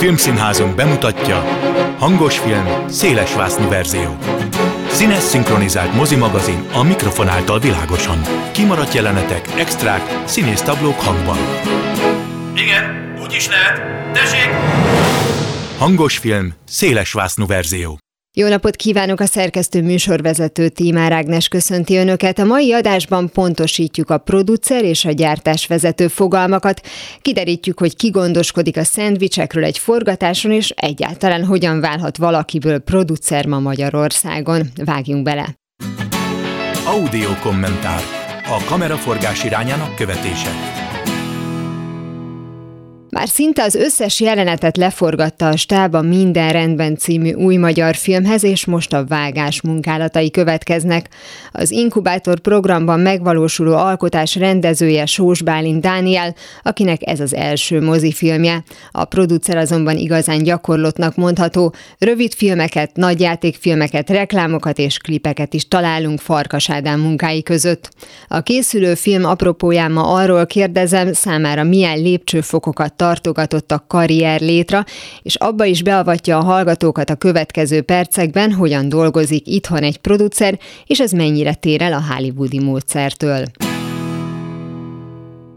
Filmszínházunk bemutatja Hangos film, széles vásznú verzió. Színes szinkronizált mozimagazin a mikrofon által világosan. Kimaradt jelenetek, extrák, színész táblók hangban. Igen, úgy is lehet. Tessék! Hangos film, széles vásznú verzió. Jó napot kívánok a szerkesztő műsorvezető Tímár Ágnes köszönti Önöket. A mai adásban pontosítjuk a producer és a gyártásvezető fogalmakat, kiderítjük, hogy ki gondoskodik a szendvicsekről egy forgatáson, és egyáltalán hogyan válhat valakiből producer ma Magyarországon. Vágjunk bele! Audio kommentár. A kameraforgás irányának követése. Már szinte az összes jelenetet leforgatta a stába Minden rendben című új magyar filmhez, és most a vágás munkálatai következnek. Az Inkubátor programban megvalósuló alkotás rendezője Sós Bálint Dániel, akinek ez az első mozifilmje. A producer azonban igazán gyakorlottnak mondható. Rövid filmeket, nagyjátékfilmeket, reklámokat és klipeket is találunk Farkas Ádám munkái között. A készülő film apropóján ma arról kérdezem, számára milyen lépcsőfokokat tartogatott a karrier létre, és abba is beavatja a hallgatókat a következő percekben, hogyan dolgozik itthon egy producer, és ez mennyire tér el a hollywoodi módszertől.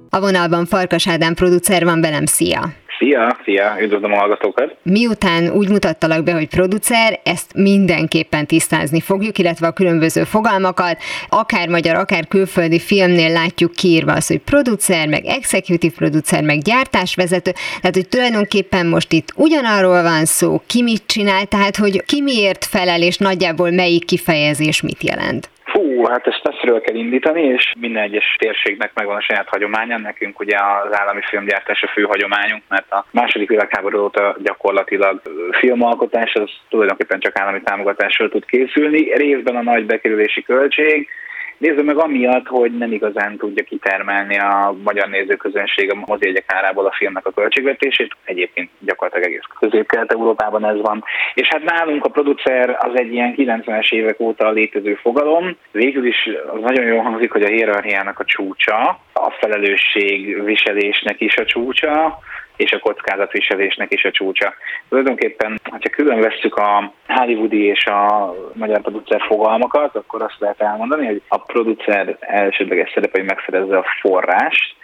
A vonalban Farkas Ádám producer van velem, szia! Szia, szia, üdvözlöm a hallgatókat. Miután úgy mutattalak be, hogy producer, ezt mindenképpen tisztázni fogjuk, illetve a különböző fogalmakat, akár magyar, akár külföldi filmnél látjuk kiírva az, hogy producer, meg executive producer, meg gyártásvezető, tehát hogy tulajdonképpen most itt ugyanarról van szó, ki mit csinál, tehát hogy ki miért felel, és nagyjából melyik kifejezés mit jelent. Fú, hát ezt messziről kell indítani, és minden egyes térségnek megvan a saját hagyománya. Nekünk ugye az állami filmgyártás a fő hagyományunk, mert a második világháború óta gyakorlatilag filmalkotás az tulajdonképpen csak állami támogatással tud készülni. Részben a nagy bekerülési költség, Nézzük meg amiatt, hogy nem igazán tudja kitermelni a magyar nézőközönség a mozijegyek árából a filmnek a költségvetését. Egyébként gyakorlatilag egész közép-kelet-európában ez van. És hát nálunk a producer az egy ilyen 90-es évek óta létező fogalom. Végül is az nagyon jól hangzik, hogy a hierarchiának a csúcsa, a felelősség viselésnek is a csúcsa, és a kockázatviselésnek is a csúcsa. Tulajdonképpen, ha külön vesszük a hollywoodi és a magyar producer fogalmakat, akkor azt lehet elmondani, hogy a producer elsődleges szerepe, hogy megszerezze a forrást,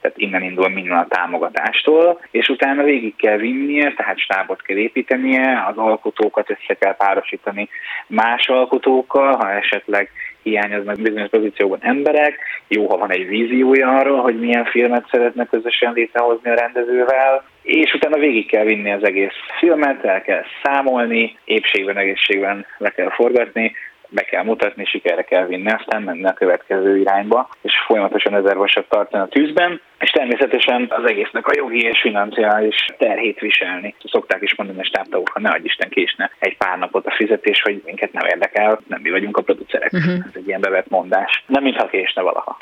tehát innen indul minden a támogatástól, és utána végig kell vinnie, tehát stábot kell építenie, az alkotókat össze kell párosítani más alkotókkal, ha esetleg hiányoznak bizonyos pozícióban emberek, jó, ha van egy víziója arról, hogy milyen filmet szeretne közösen létrehozni a rendezővel, és utána végig kell vinni az egész filmet, el kell számolni, épségben, egészségben le kell forgatni, be kell mutatni, sikerre kell vinni, aztán menni a következő irányba, és folyamatosan ezer vasat tartani a tűzben, és természetesen az egésznek a jogi és financiális terhét viselni. Szokták is mondani a stábtagok, ha ne adj Isten késne egy pár napot a fizetés, hogy minket nem érdekel, nem mi vagyunk a producerek. Uh-huh. Ez egy ilyen bevett mondás. Nem mintha késne valaha.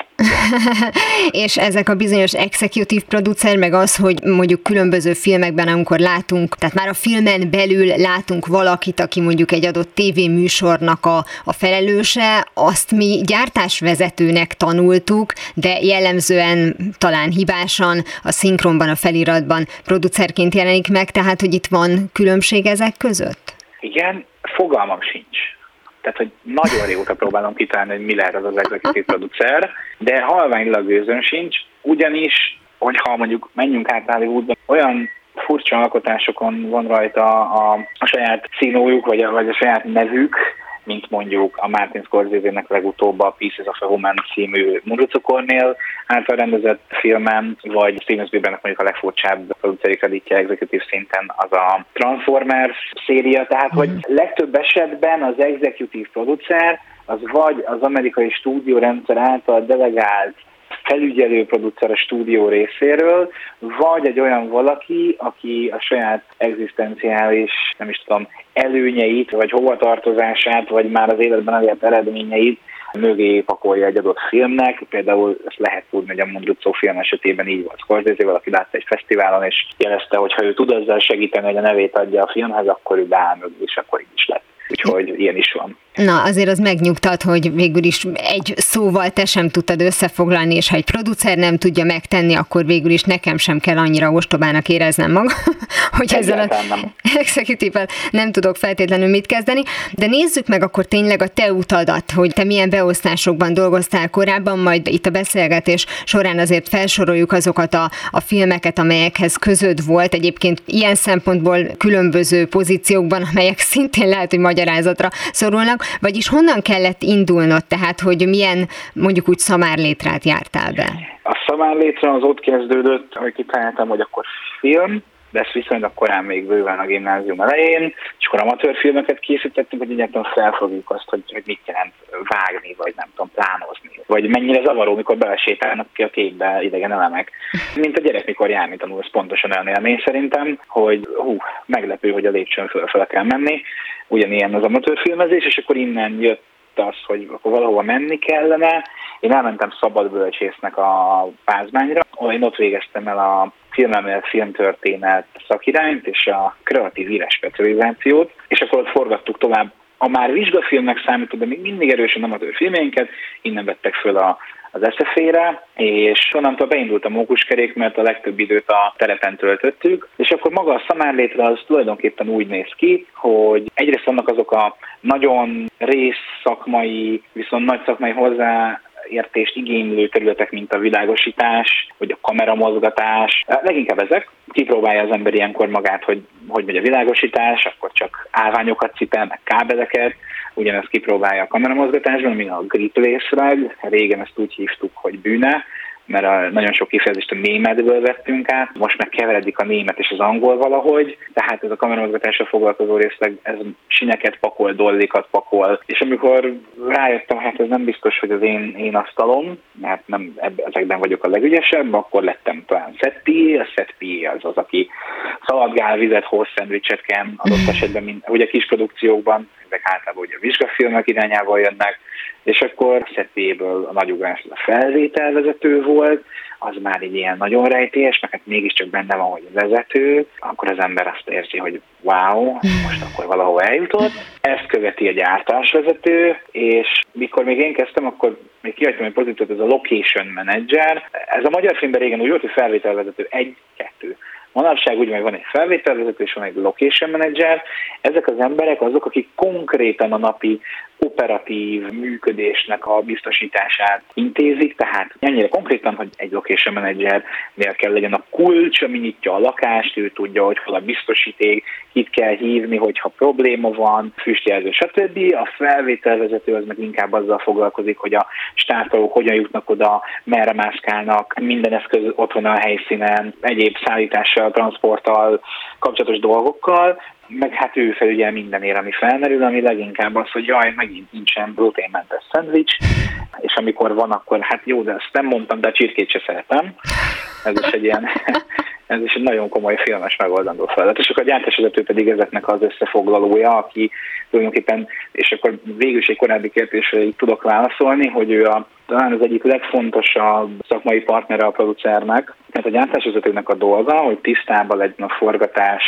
és ezek a bizonyos executive producer, meg az, hogy mondjuk különböző filmekben, amikor látunk, tehát már a filmen belül látunk valakit, aki mondjuk egy adott tévéműsornak a, a felelőse, azt mi gyártásvezetőnek tanultuk, de jellemzően talán hibásan a szinkronban, a feliratban producerként jelenik meg, tehát hogy itt van különbség ezek között? Igen, fogalmam sincs. Tehát, hogy nagyon régóta próbálom kitalálni, hogy mi lehet az az executive producer, de halványlag gőzön sincs, ugyanis, hogyha mondjuk menjünk át Hollywoodba, olyan furcsa alkotásokon van rajta a, a saját színójuk, vagy a, vagy a saját nevük, mint mondjuk a Martin Scorsese-nek legutóbb a Pieces of a Woman című Murucukornél által rendezett filmem, vagy Steven Spielbergnek mondjuk a legfurcsább produceri kreditje executív szinten az a Transformers széria, tehát hogy mhm. legtöbb esetben az executive producer az vagy az amerikai stúdiórendszer által delegált felügyelő producer a stúdió részéről, vagy egy olyan valaki, aki a saját egzisztenciális, nem is tudom, előnyeit, vagy hovatartozását, vagy már az életben elért eredményeit mögé pakolja egy adott filmnek. Például ezt lehet tudni, hogy a Mondrucó film esetében így volt Scorsese, valaki látta egy fesztiválon, és jelezte, hogy ha ő tud ezzel segíteni, hogy a nevét adja a filmhez, akkor ő beáll mögé, és akkor így is. Úgyhogy ilyen is van. Na, azért az megnyugtat, hogy végül is egy szóval te sem tudtad összefoglalni, és ha egy producer nem tudja megtenni, akkor végül is nekem sem kell annyira ostobának éreznem magam, hogy ezzel a executive nem tudok feltétlenül mit kezdeni, de nézzük meg akkor tényleg a te utadat, hogy te milyen beosztásokban dolgoztál korábban, majd itt a beszélgetés során azért felsoroljuk azokat a, a filmeket, amelyekhez közöd volt. Egyébként ilyen szempontból különböző pozíciókban, amelyek szintén lehet, hogy magyarázatra szorulnak, vagyis honnan kellett indulnod, tehát hogy milyen mondjuk úgy szamárlétrát jártál be? A szamárlétre az ott kezdődött, hogy kitaláltam, hogy akkor film, de ezt viszonylag korán még bőven a gimnázium elején, és akkor amatőrfilmeket készítettünk, hogy egyáltalán felfogjuk azt, hogy, hogy mit jelent vágni, vagy nem tudom, plánozni. Vagy mennyire zavaró, mikor belesétálnak ki a képbe idegen elemek. Mint a gyerek, mikor járni tanul, ez pontosan olyan élmény szerintem, hogy hú, meglepő, hogy a lépcsőn fölfele kell menni. Ugyanilyen az amatőrfilmezés, és akkor innen jött az, hogy akkor valahova menni kellene. Én elmentem szabadbölcsésznek a Pázmányra, én ott végeztem el a filmemélet, filmtörténet szakirányt és a kreatív írás specializációt, és akkor ott forgattuk tovább. A már vizsgafilmnek számító, de még mindig erősen amatőr filmjeinket, innen vettek föl a, az SZF-ére, és onnantól beindult a mókuskerék, mert a legtöbb időt a telepen töltöttük, és akkor maga a szamárlétre az tulajdonképpen úgy néz ki, hogy egyrészt vannak azok a nagyon rész szakmai, viszont nagy szakmai hozzá értést igénylő területek, mint a világosítás, vagy a kameramozgatás. Leginkább ezek. Kipróbálja az ember ilyenkor magát, hogy hogy megy a világosítás, akkor csak állványokat cipel, meg kábeleket, ugyanezt kipróbálja a kameramozgatásban, mint a grip részleg. Régen ezt úgy hívtuk, hogy bűne, mert a, nagyon sok kifejezést a németből vettünk át, most meg keveredik a német és az angol valahogy, tehát ez a kameramozgatásra foglalkozó részleg, ez sineket pakol, dollikat pakol, és amikor rájöttem, hát ez nem biztos, hogy az én, én asztalom, mert nem ebbe, ezekben vagyok a legügyesebb, akkor lettem talán setpi, a setpi az az, aki szaladgál, vizet, hoz, szendvicset kell adott esetben, mint, ugye kis produkciókban, ezek általában ugye a vizsgafilmek irányával jönnek, és akkor szetéből a nagyugrás a felvételvezető volt, az már így ilyen nagyon rejtélyes, mert hát mégiscsak benne van, hogy vezető, akkor az ember azt érzi, hogy wow, most akkor valahol eljutott. Ezt követi a gyártásvezető, és mikor még én kezdtem, akkor még kihagytam egy pozíciót, ez a location manager. Ez a magyar filmben régen úgy volt, hogy felvételvezető egy-kettő. Manapság úgy meg van egy felvételvezető és van egy location manager. Ezek az emberek azok, akik konkrétan a napi operatív működésnek a biztosítását intézik, tehát ennyire konkrétan, hogy egy location managernél kell legyen a kulcs, ami nyitja a lakást, ő tudja, hogy hol a biztosíték, kit kell hívni, hogyha probléma van, füstjelző, stb. A felvételvezető az meg inkább azzal foglalkozik, hogy a státorok hogyan jutnak oda, merre mászkálnak, minden eszköz ott van a helyszínen, egyéb szállítással, transporttal kapcsolatos dolgokkal, meg hát ő felügyel mindenért, ami felmerül, ami leginkább az, hogy jaj, megint nincsen gluténmentes szendvics, és amikor van, akkor hát jó, de ezt nem mondtam, de a csirkét se szeretem. Ez is egy ilyen, ez is egy nagyon komoly filmes megoldandó feladat. És akkor a gyártásvezető pedig ezeknek az összefoglalója, aki tulajdonképpen, és akkor végül is egy korábbi kérdésre így tudok válaszolni, hogy ő a, talán az egyik legfontosabb szakmai partnere a producernek, mert a gyártásvezetőnek a dolga, hogy tisztában legyen a forgatás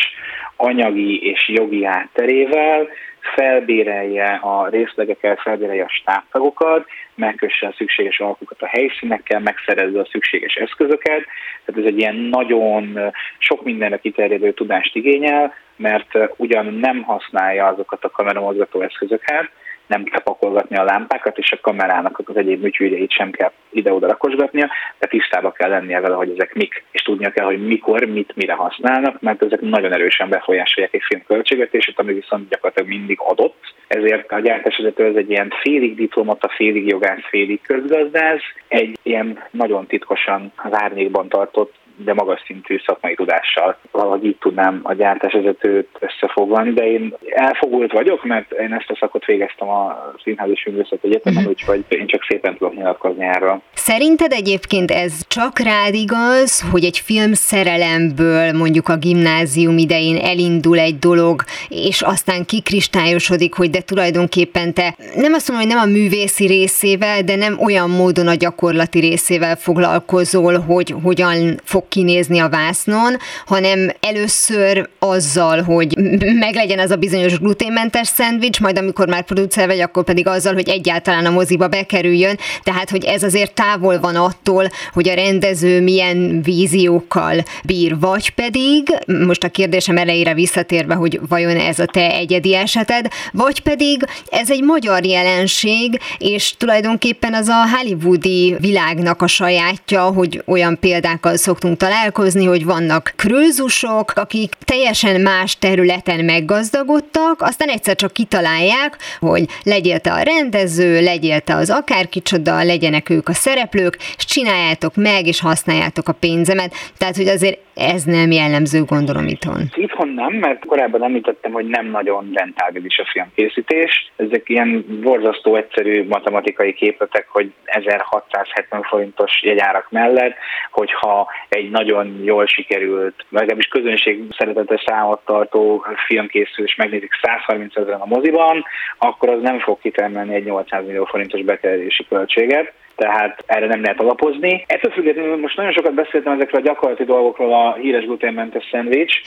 anyagi és jogi hátterével, felbérelje a részlegeket, felbérelje a stábtagokat, megkösse a szükséges alkukat a helyszínekkel, megszerezze a szükséges eszközöket. Tehát ez egy ilyen nagyon sok mindenre kiterjedő tudást igényel, mert ugyan nem használja azokat a kameramozgató eszközöket, nem kell pakolgatni a lámpákat, és a kamerának az egyéb műtyűrjeit sem kell ide-oda rakosgatnia, de tisztába kell lennie vele, hogy ezek mik, és tudnia kell, hogy mikor, mit, mire használnak, mert ezek nagyon erősen befolyásolják egy film költségvetését, ami viszont gyakorlatilag mindig adott. Ezért a gyártásvezető ez egy ilyen félig diplomata, félig jogász, félig közgazdász, egy ilyen nagyon titkosan az árnyékban tartott de magas szintű szakmai tudással valahogy így tudnám a gyártásvezetőt összefoglalni, de én elfogult vagyok, mert én ezt a szakot végeztem a Színház és Művészet Egyetemen, uh-huh. úgyhogy én csak szépen tudok nyilatkozni erről. Szerinted egyébként ez csak rád igaz, hogy egy film szerelemből mondjuk a gimnázium idején elindul egy dolog, és aztán kikristályosodik, hogy de tulajdonképpen te nem azt mondom, hogy nem a művészi részével, de nem olyan módon a gyakorlati részével foglalkozol, hogy hogyan fog fog kinézni a vásznon, hanem először azzal, hogy meglegyen az a bizonyos gluténmentes szendvics, majd amikor már producer vagy, akkor pedig azzal, hogy egyáltalán a moziba bekerüljön, tehát hogy ez azért távol van attól, hogy a rendező milyen víziókkal bír, vagy pedig, most a kérdésem elejére visszatérve, hogy vajon ez a te egyedi eseted, vagy pedig ez egy magyar jelenség, és tulajdonképpen az a hollywoodi világnak a sajátja, hogy olyan példákkal szoktunk találkozni, hogy vannak krőzusok, akik teljesen más területen meggazdagodtak, aztán egyszer csak kitalálják, hogy legyél te a rendező, legyél te az akárkicsoda, legyenek ők a szereplők, és csináljátok meg, és használjátok a pénzemet. Tehát, hogy azért ez nem jellemző, gondolom itthon. Itthon nem, mert korábban említettem, hogy nem nagyon rentábilis a filmkészítés. Ezek ilyen borzasztó egyszerű matematikai képletek, hogy 1670 forintos jegyárak mellett, hogyha egy nagyon jól sikerült, legalábbis közönség szeretetes számot tartó film készül, és megnézik 130 ezeren a moziban, akkor az nem fog kitermelni egy 800 millió forintos bekerülési költséget tehát erre nem lehet alapozni. Ettől függetlenül most nagyon sokat beszéltem ezekről a gyakorlati dolgokról, a híres gluténmentes szendvics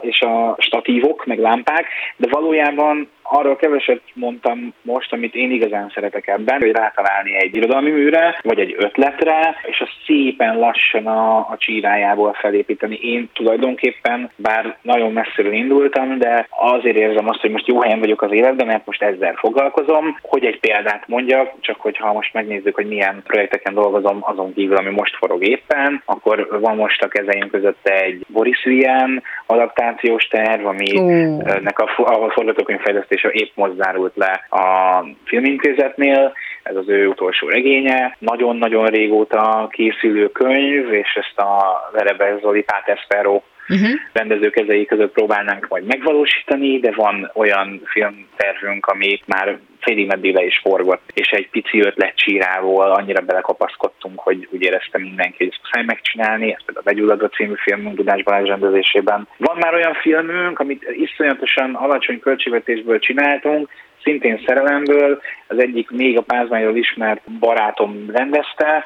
és a statívok, meg lámpák, de valójában arról keveset mondtam most, amit én igazán szeretek ebben, hogy rátalálni egy irodalmi műre, vagy egy ötletre, és azt szépen lassan a, a csírájából felépíteni. Én tulajdonképpen, bár nagyon messziről indultam, de azért érzem azt, hogy most jó helyen vagyok az életben, mert most ezzel foglalkozom. Hogy egy példát mondjak, csak hogyha most megnézzük, hogy milyen projekteken dolgozom azon kívül, ami most forog éppen, akkor van most a kezeim között egy Boris Vian adaptációs terv, aminek a, a forgatókönyvfejlesztés és épp most zárult le a filmintézetnél, ez az ő utolsó regénye. Nagyon-nagyon régóta készülő könyv, és ezt a Verebes Zoli Páteszperó uh-huh. rendező kezei között próbálnánk majd megvalósítani, de van olyan filmtervünk, ami már félig meddig le is forgott, és egy pici ötletcsírával annyira belekapaszkodtunk, hogy úgy éreztem mindenki, hogy ezt muszáj megcsinálni, ezt a Begyulladva című filmünk Dudás Balázs rendezésében. Van már olyan filmünk, amit iszonyatosan alacsony költségvetésből csináltunk, szintén szerelemből, az egyik még a pázmányról ismert barátom rendezte,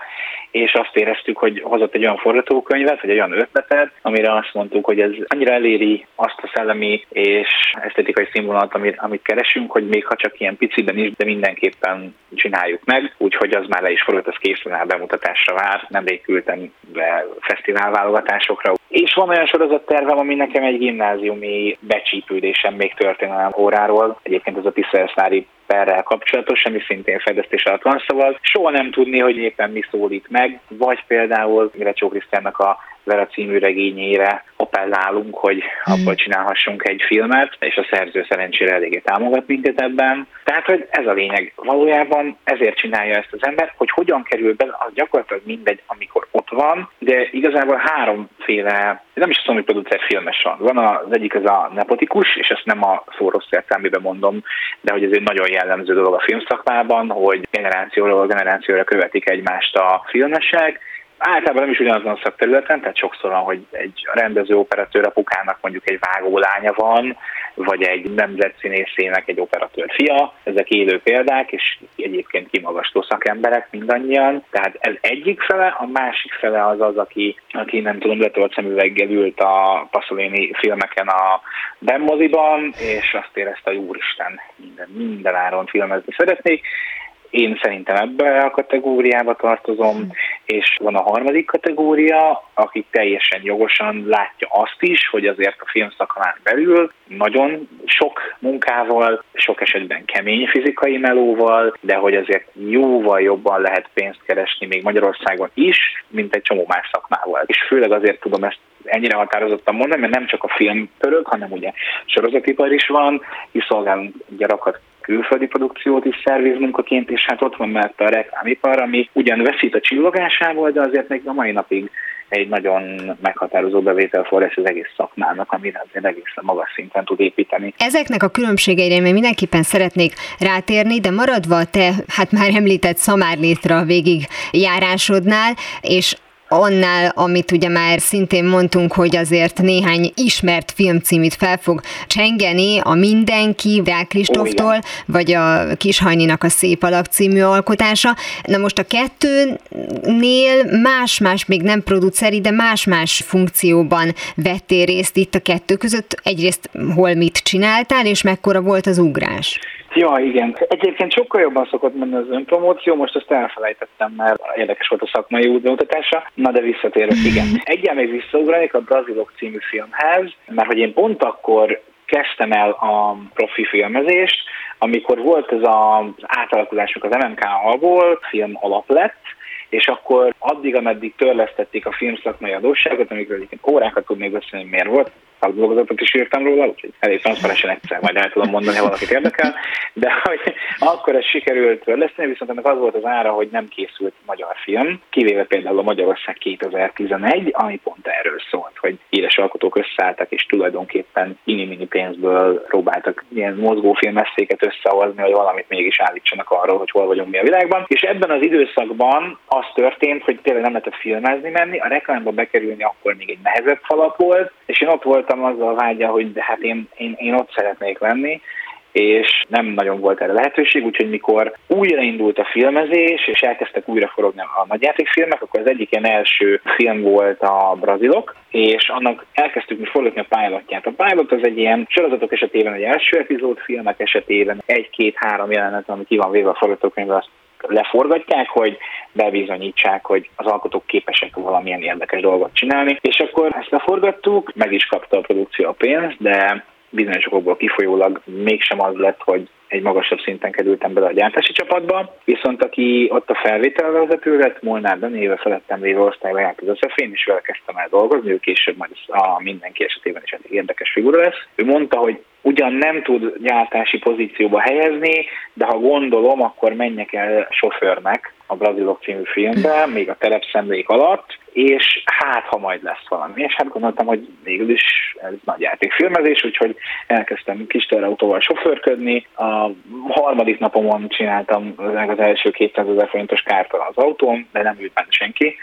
és azt éreztük, hogy hozott egy olyan forgatókönyvet, vagy egy olyan ötletet, amire azt mondtuk, hogy ez annyira eléri azt a szellemi és esztetikai színvonalat, amit, amit keresünk, hogy még ha csak ilyen piciben is, de mindenképpen csináljuk meg, úgyhogy az már le is forgott, az készen áll bemutatásra vár, nemrég küldtem be fesztiválválogatásokra. És van olyan sorozattervem, ami nekem egy gimnáziumi becsípődésem még történelem óráról. Egyébként ez a Tisztelszlári perrel kapcsolatos, ami szintén fedeztés alatt van, szóval soha nem tudni, hogy éppen mi szólít meg, vagy például Mirecsó Krisztiánnak a Vera című regényére appellálunk, hogy hmm. abból csinálhassunk egy filmet, és a szerző szerencsére eléggé támogat minket ebben. Tehát, hogy ez a lényeg. Valójában ezért csinálja ezt az ember, hogy hogyan kerül be, az gyakorlatilag mindegy, amikor ott van, de igazából háromféle, nem is mondom, hogy producer filmes van. Van az egyik az a nepotikus, és ezt nem a szó rossz értelmében mondom, de hogy ez egy nagyon jellemző dolog a filmszakmában, hogy generációról generációra követik egymást a filmesek, általában nem is ugyanazon a szakterületen, tehát sokszor van, hogy egy rendező operatőr apukának mondjuk egy vágó lánya van, vagy egy nemzetszínészének egy operatőr fia, ezek élő példák, és egyébként kimagasló szakemberek mindannyian. Tehát ez egyik fele, a másik fele az az, aki, aki nem tudom, letolt szemüveggel ült a Pasolini filmeken a Bemmoziban, és azt érezte, hogy úristen, minden, minden áron filmezni szeretnék, én szerintem ebbe a kategóriába tartozom. És van a harmadik kategória, aki teljesen jogosan látja azt is, hogy azért a filmszakmán belül nagyon sok munkával, sok esetben kemény fizikai melóval, de hogy azért jóval jobban lehet pénzt keresni még Magyarországon is, mint egy csomó más szakmával. És főleg azért tudom ezt ennyire határozottan mondani, mert nem csak a film pörög, hanem ugye sorozatipar is van, és szolgálunk gyarakat külföldi produkciót is szerviz munkaként, és hát ott van mert a reklámipar, ami ugyan veszít a csillogásából, de azért még a mai napig egy nagyon meghatározó bevételforrás az egész szakmának, amire azért egészen magas szinten tud építeni. Ezeknek a különbségeire még mindenképpen szeretnék rátérni, de maradva te, hát már említett szamárlétra végig járásodnál, és annál, amit ugye már szintén mondtunk, hogy azért néhány ismert filmcímit fel fog csengeni, a Mindenki, Rák Kristóftól, vagy a Kishajninak a Szép Alak című alkotása. Na most a kettőnél más-más, még nem produceri, de más-más funkcióban vettél részt itt a kettő között. Egyrészt hol mit csináltál, és mekkora volt az ugrás? Ja, igen. Egyébként sokkal jobban szokott menni az önpromóció, most azt elfelejtettem, mert érdekes volt a szakmai útmutatása. Na de visszatérve, igen. Egyen még visszaugranék a Brazilok című filmhez, mert hogy én pont akkor kezdtem el a profi filmezést, amikor volt ez az átalakulásunk az MMK alból, film alap lett, és akkor addig, ameddig törlesztették a filmszakmai adósságot, amikor egyébként órákat tudnék beszélni, miért volt, szakdolgozatot is írtam róla, úgyhogy elég transzparensen egyszer majd el tudom mondani, ha valakit érdekel, de hogy akkor ez sikerült törleszteni, viszont ennek az volt az ára, hogy nem készült magyar film, kivéve például a Magyarország 2011, ami pont erről szólt, hogy híres alkotók összeálltak, és tulajdonképpen mini-mini pénzből próbáltak ilyen mozgófilmeszéket összehozni, hogy valamit mégis állítsanak arról, hogy hol vagyunk mi a világban. És ebben az időszakban az történt, hogy tényleg nem lehetett filmezni menni, a reklámba bekerülni akkor még egy nehezebb falap volt, és én ott voltam azzal vágya, hogy de hát én, én, én ott szeretnék lenni, és nem nagyon volt erre lehetőség, úgyhogy mikor újraindult a filmezés, és elkezdtek újra forogni a nagyjátékfilmek, akkor az egyik ilyen első film volt a Brazilok, és annak elkezdtük mi forgatni a pilotját. A pilot az egy ilyen sorozatok esetében egy első epizód, filmek esetében egy-két-három jelenet, ami ki van véve a forgatókönyvbe, azt leforgatják, hogy bebizonyítsák, hogy az alkotók képesek valamilyen érdekes dolgot csinálni. És akkor ezt leforgattuk, meg is kapta a produkció a pénzt, de bizonyos okokból kifolyólag mégsem az lett, hogy egy magasabb szinten kerültem bele a gyártási csapatba, viszont aki ott a felvételvezető lett, Molnár Dani, éve felettem lévő osztályba járt az összefén, és vele kezdtem el dolgozni, ő később majd a mindenki esetében is egy érdekes figura lesz. Ő mondta, hogy ugyan nem tud gyártási pozícióba helyezni, de ha gondolom, akkor menjek el sofőrnek a Brazilok című filmbe, még a telepszemlék alatt, és hát, ha majd lesz valami. És hát gondoltam, hogy végül is ez nagy játékfilmezés, úgyhogy elkezdtem kis autóval sofőrködni. A harmadik napomon csináltam meg az első 200 ezer forintos kártal az autón, de nem ült benne senki.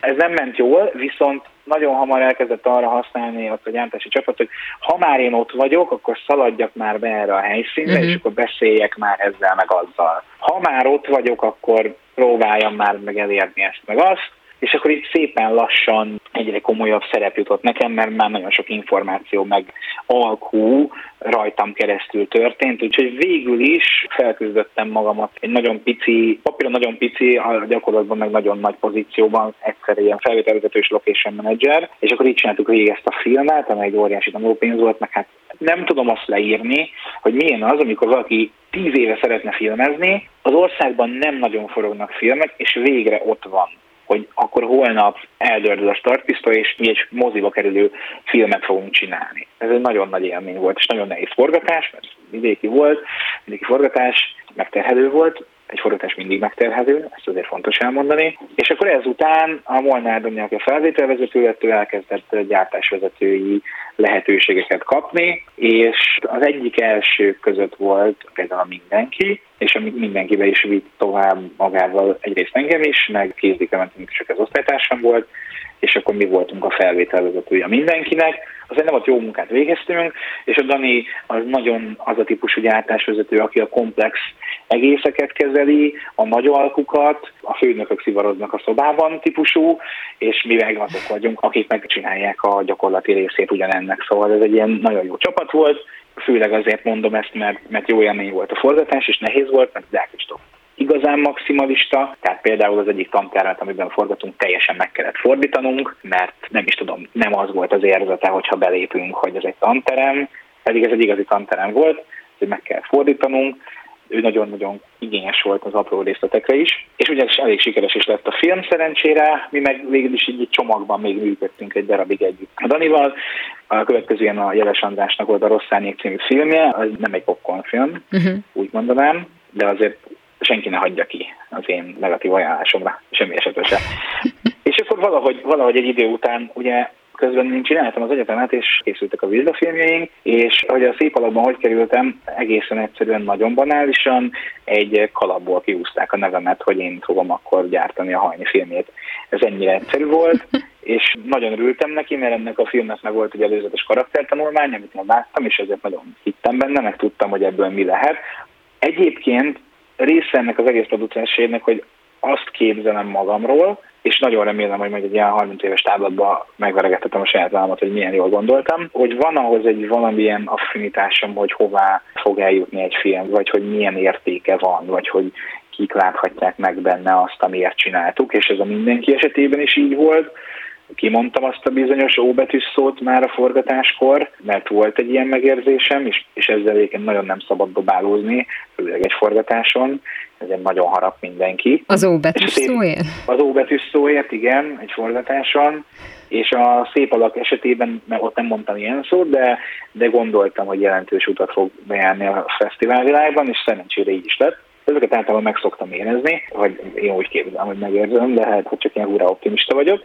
Ez nem ment jól, viszont nagyon hamar elkezdett arra használni ott a gyártási csapat, hogy ha már én ott vagyok, akkor szaladjak már be erre a helyszínre, uh-huh. és akkor beszéljek már ezzel meg azzal. Ha már ott vagyok, akkor próbáljam már meg elérni ezt meg azt, és akkor itt szépen lassan egyre komolyabb szerep jutott nekem, mert már nagyon sok információ meg alkú rajtam keresztül történt, úgyhogy végül is felküzdöttem magamat egy nagyon pici, papíron nagyon pici, a gyakorlatban meg nagyon nagy pozícióban, egyszer ilyen felvételvezető és location manager, és akkor így csináltuk végig ezt a filmet, amely egy óriási tanulópénz volt, meg hát nem tudom azt leírni, hogy milyen az, amikor valaki tíz éve szeretne filmezni, az országban nem nagyon forognak filmek, és végre ott van hogy akkor holnap eldördül a startpisztoly, és mi egy moziba kerülő filmet fogunk csinálni. Ez egy nagyon nagy élmény volt, és nagyon nehéz forgatás, mert vidéki volt, vidéki forgatás, megterhelő volt, egy forgatás mindig megterhelő, ezt azért fontos elmondani. És akkor ezután a Molnár Domnyák a felvételvezető elkezdett gyártásvezetői lehetőségeket kapni, és az egyik első között volt például a mindenki, és amit mindenkibe is vitt tovább magával egyrészt engem is, meg Kézdi Kementünk is az osztálytársam volt, és akkor mi voltunk a felvételvezetője mindenkinek. Azért nem ott jó munkát végeztünk, és a Dani az nagyon az a típusú gyártásvezető, aki a komplex egészeket kezeli, a nagy alkukat, a főnökök szivaroznak a szobában típusú, és mi meg azok vagyunk, akik megcsinálják a gyakorlati részét ugyanennek. Szóval ez egy ilyen nagyon jó csapat volt, főleg azért mondom ezt, mert, mert jó élmény volt a forgatás, és nehéz volt, mert Deák Kristóf igazán maximalista, tehát például az egyik tantermet, amiben forgatunk, teljesen meg kellett fordítanunk, mert nem is tudom, nem az volt az érzete, hogyha belépünk, hogy ez egy tanterem, pedig ez egy igazi tanterem volt, hogy meg kell fordítanunk, ő nagyon-nagyon igényes volt az apró részletekre is, és ugye elég sikeres is lett a film szerencsére, mi meg végül is így egy csomagban még működtünk egy darabig együtt. A Danival a következő ilyen a Jeles Andrásnak volt a Rossz című filmje, az nem egy popcorn film, uh-huh. úgy mondanám, de azért senki ne hagyja ki az én negatív ajánlásomra, semmi esetre se. És akkor valahogy, valahogy egy idő után ugye közben én csináltam az egyetemet, és készültek a vizsgafilmjeink, és hogy a szép alapban hogy kerültem, egészen egyszerűen nagyon banálisan egy kalapból kiúzták a nevemet, hogy én fogom akkor gyártani a hajni filmjét ez ennyire egyszerű volt, és nagyon örültem neki, mert ennek a filmnek meg volt egy előzetes karaktertanulmány, amit én láttam, és ezért nagyon hittem benne, meg tudtam, hogy ebből mi lehet. Egyébként része ennek az egész producerségnek, hogy azt képzelem magamról, és nagyon remélem, hogy majd egy ilyen 30 éves táblatban megveregettetem a saját vállamat, hogy milyen jól gondoltam, hogy van ahhoz egy valamilyen affinitásom, hogy hová fog eljutni egy film, vagy hogy milyen értéke van, vagy hogy kik láthatják meg benne azt, amiért csináltuk, és ez a mindenki esetében is így volt kimondtam azt a bizonyos óbetűs szót már a forgatáskor, mert volt egy ilyen megérzésem, és, és ezzel egyébként nagyon nem szabad dobálózni, főleg egy forgatáson, ezért nagyon harap mindenki. Az óbetűs szóért? Az óbetűs szóért, igen, egy forgatáson, és a szép alak esetében, mert ott nem mondtam ilyen szót, de, de gondoltam, hogy jelentős utat fog bejárni a fesztiválvilágban, és szerencsére így is lett. Ezeket általában meg szoktam érezni, vagy én úgy képzelem, hogy megérzem, de hát, hogy csak ilyen hurra optimista vagyok.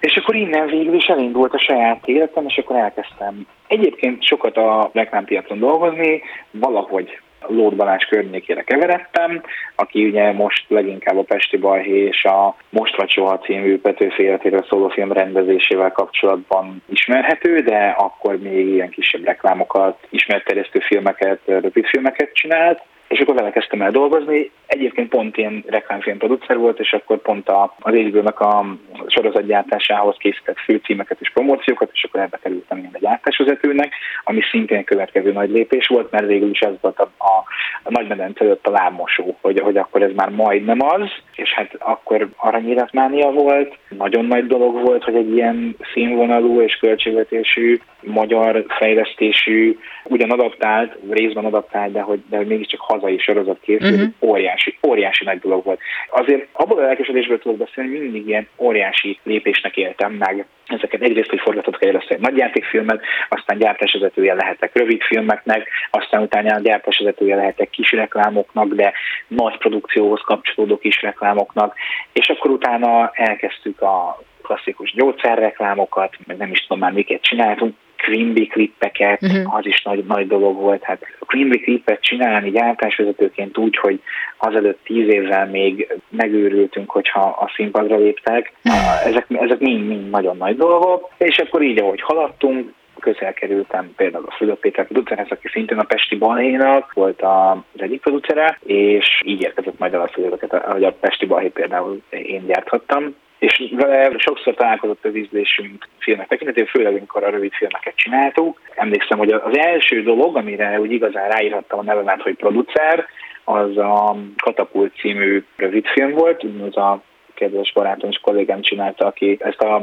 És akkor innen végül is elindult a saját életem, és akkor elkezdtem egyébként sokat a reklámpiacon dolgozni, valahogy Lód Balázs környékére keveredtem, aki ugye most leginkább a Pesti Balhé és a Most vagy soha című Petőfi életéről szóló film rendezésével kapcsolatban ismerhető, de akkor még ilyen kisebb reklámokat, ismerterjesztő filmeket, rövidfilmeket csinált, és akkor vele kezdtem el dolgozni. Egyébként pont ilyen reklámfilm producer volt, és akkor pont a, az HBO-nak a sorozatgyártásához készített főcímeket és promóciókat, és akkor ebbe kerültem én a gyártásvezetőnek, ami szintén egy következő nagy lépés volt, mert végül is ez volt a, a, a nagy medence a lábmosó, hogy, hogy akkor ez már majdnem az, és hát akkor aranyéletmánia volt, nagyon nagy dolog volt, hogy egy ilyen színvonalú és költségvetésű, magyar fejlesztésű, ugyan adaptált, részben adaptált, de hogy, de hogy mégiscsak hazai sorozat készült, uh-huh. óriási, óriási nagy dolog volt. Azért abból a lelkesedésből tudok beszélni, hogy mindig ilyen óriási lépésnek éltem meg ezeket egyrészt, hogy forgatott kell először egy nagyjátékfilmet, aztán gyártásvezetője lehetek rövid filmeknek, aztán utána gyártásvezetője lehetek kis reklámoknak, de nagy produkcióhoz kapcsolódó kis reklámoknak, és akkor utána elkezdtük a klasszikus gyógyszerreklámokat, meg nem is tudom már miket csináltunk, Quimby klippeket, uh-huh. az is nagy, nagy dolog volt. Hát a Quimby klippet csinálni gyártásvezetőként úgy, hogy azelőtt tíz évvel még megőrültünk, hogyha a színpadra léptek. Uh-huh. Ezek, ezek mind, mind nagyon nagy dolgok, és akkor így, ahogy haladtunk, közel kerültem például a Fülöp Péter producerhez, aki szintén a Pesti Balhénak volt az egyik producere, és így érkezett majd el a fülöpeket, hogy a Pesti Balhé például én gyárthattam és vele sokszor találkozott az ízlésünk filmek tekintetében, főleg amikor a rövid filmeket csináltuk. Emlékszem, hogy az első dolog, amire úgy igazán ráírhattam a nevemet, hogy producer, az a Katapult című rövidfilm volt, az a kedves barátom és kollégám csinálta, aki ezt a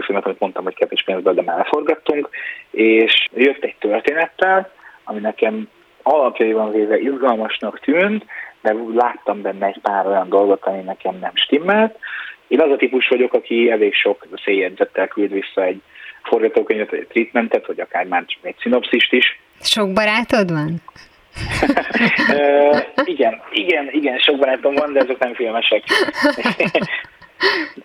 filmet, amit mondtam, hogy kevés pénzből, de elforgattunk, és jött egy történettel, ami nekem alapjaiban véve izgalmasnak tűnt, de láttam benne egy pár olyan dolgot, ami nekem nem stimmelt, én az a típus vagyok, aki elég sok széljegyzettel küld vissza egy forgatókönyvet, vagy egy treatmentet, vagy akár már csak egy szinopszist is. Sok barátod van? uh, igen, igen, igen, sok barátom van, de ezek nem filmesek.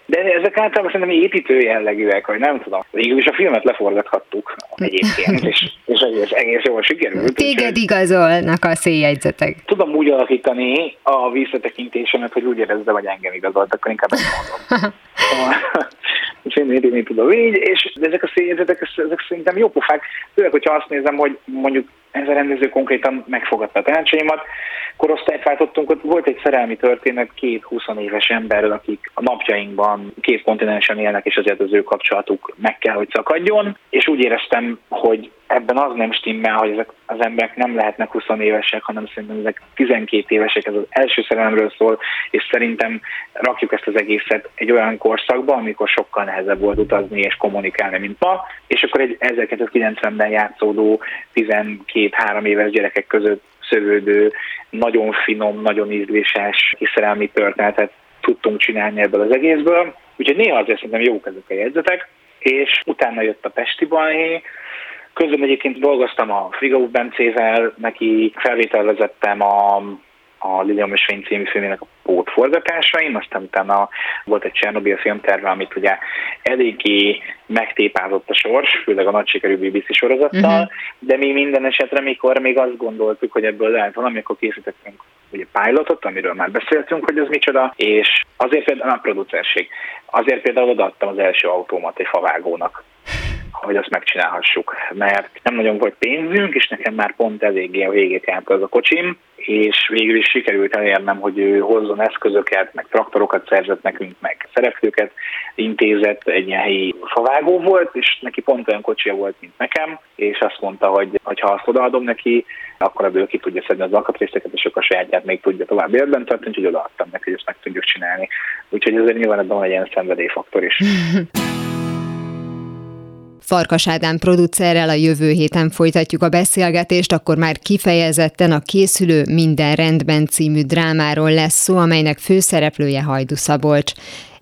De ezek általában szerintem építő jellegűek, hogy nem tudom. Végül is a filmet leforgathattuk egyébként, és, és egész, egész jól sikerült. Téged úgy, igazolnak a széljegyzetek. Tudom úgy alakítani a visszatekintésemet, hogy úgy érezzem, hogy engem igazolt, akkor inkább ezt mondom. és én én tudom így, és ezek a széljegyzetek, ezek szerintem jó pofák, főleg, hogyha azt nézem, hogy mondjuk ez a rendező konkrétan megfogadta a tanácsaimat. Korosztályt váltottunk, ott volt egy szerelmi történet két 20 éves emberrel, akik a napjainkban két kontinensen élnek, és azért az ő kapcsolatuk meg kell, hogy szakadjon, és úgy éreztem, hogy ebben az nem stimmel, hogy ezek az emberek nem lehetnek 20 évesek, hanem szerintem ezek 12 évesek, ez az első szerelemről szól, és szerintem rakjuk ezt az egészet egy olyan korszakba, amikor sokkal nehezebb volt utazni és kommunikálni, mint ma, és akkor egy 1990-ben játszódó 12-3 éves gyerekek között szövődő, nagyon finom, nagyon ízléses kiszerelmi történetet tudtunk csinálni ebből az egészből. Úgyhogy néha azért szerintem jók ezek a jegyzetek, és utána jött a Pesti Balhé, Közben egyébként dolgoztam a Frigaú Bencével, neki felvételvezettem a, a Lilium és Fény című filmének a pótforgatásaim, aztán utána volt egy Csernobyl filmterve, amit ugye eléggé megtépázott a sors, főleg a nagy sikerű BBC sorozattal, uh-huh. de mi minden esetre, mikor még azt gondoltuk, hogy ebből lehet valami, akkor készítettünk ugye pilotot, amiről már beszéltünk, hogy az micsoda, és azért például a producerség, azért például odaadtam az első autómat egy favágónak hogy azt megcsinálhassuk, mert nem nagyon volt pénzünk, és nekem már pont eléggé a végét járt az a kocsim, és végül is sikerült elérnem, hogy ő hozzon eszközöket, meg traktorokat szerzett nekünk, meg szereplőket intézett, egy ilyen helyi favágó volt, és neki pont olyan kocsia volt, mint nekem, és azt mondta, hogy ha azt odaadom neki, akkor ebből ki tudja szedni az alkatrészeket, és akkor a sajátját még tudja tovább életben tartani, úgyhogy odaadtam neki, hogy ezt meg tudjuk csinálni. Úgyhogy ezért nyilván ebben van egy ilyen szenvedélyfaktor is. Farkas Ádám producerrel a jövő héten folytatjuk a beszélgetést, akkor már kifejezetten a készülő Minden rendben című drámáról lesz szó, amelynek főszereplője Hajdu Szabolcs.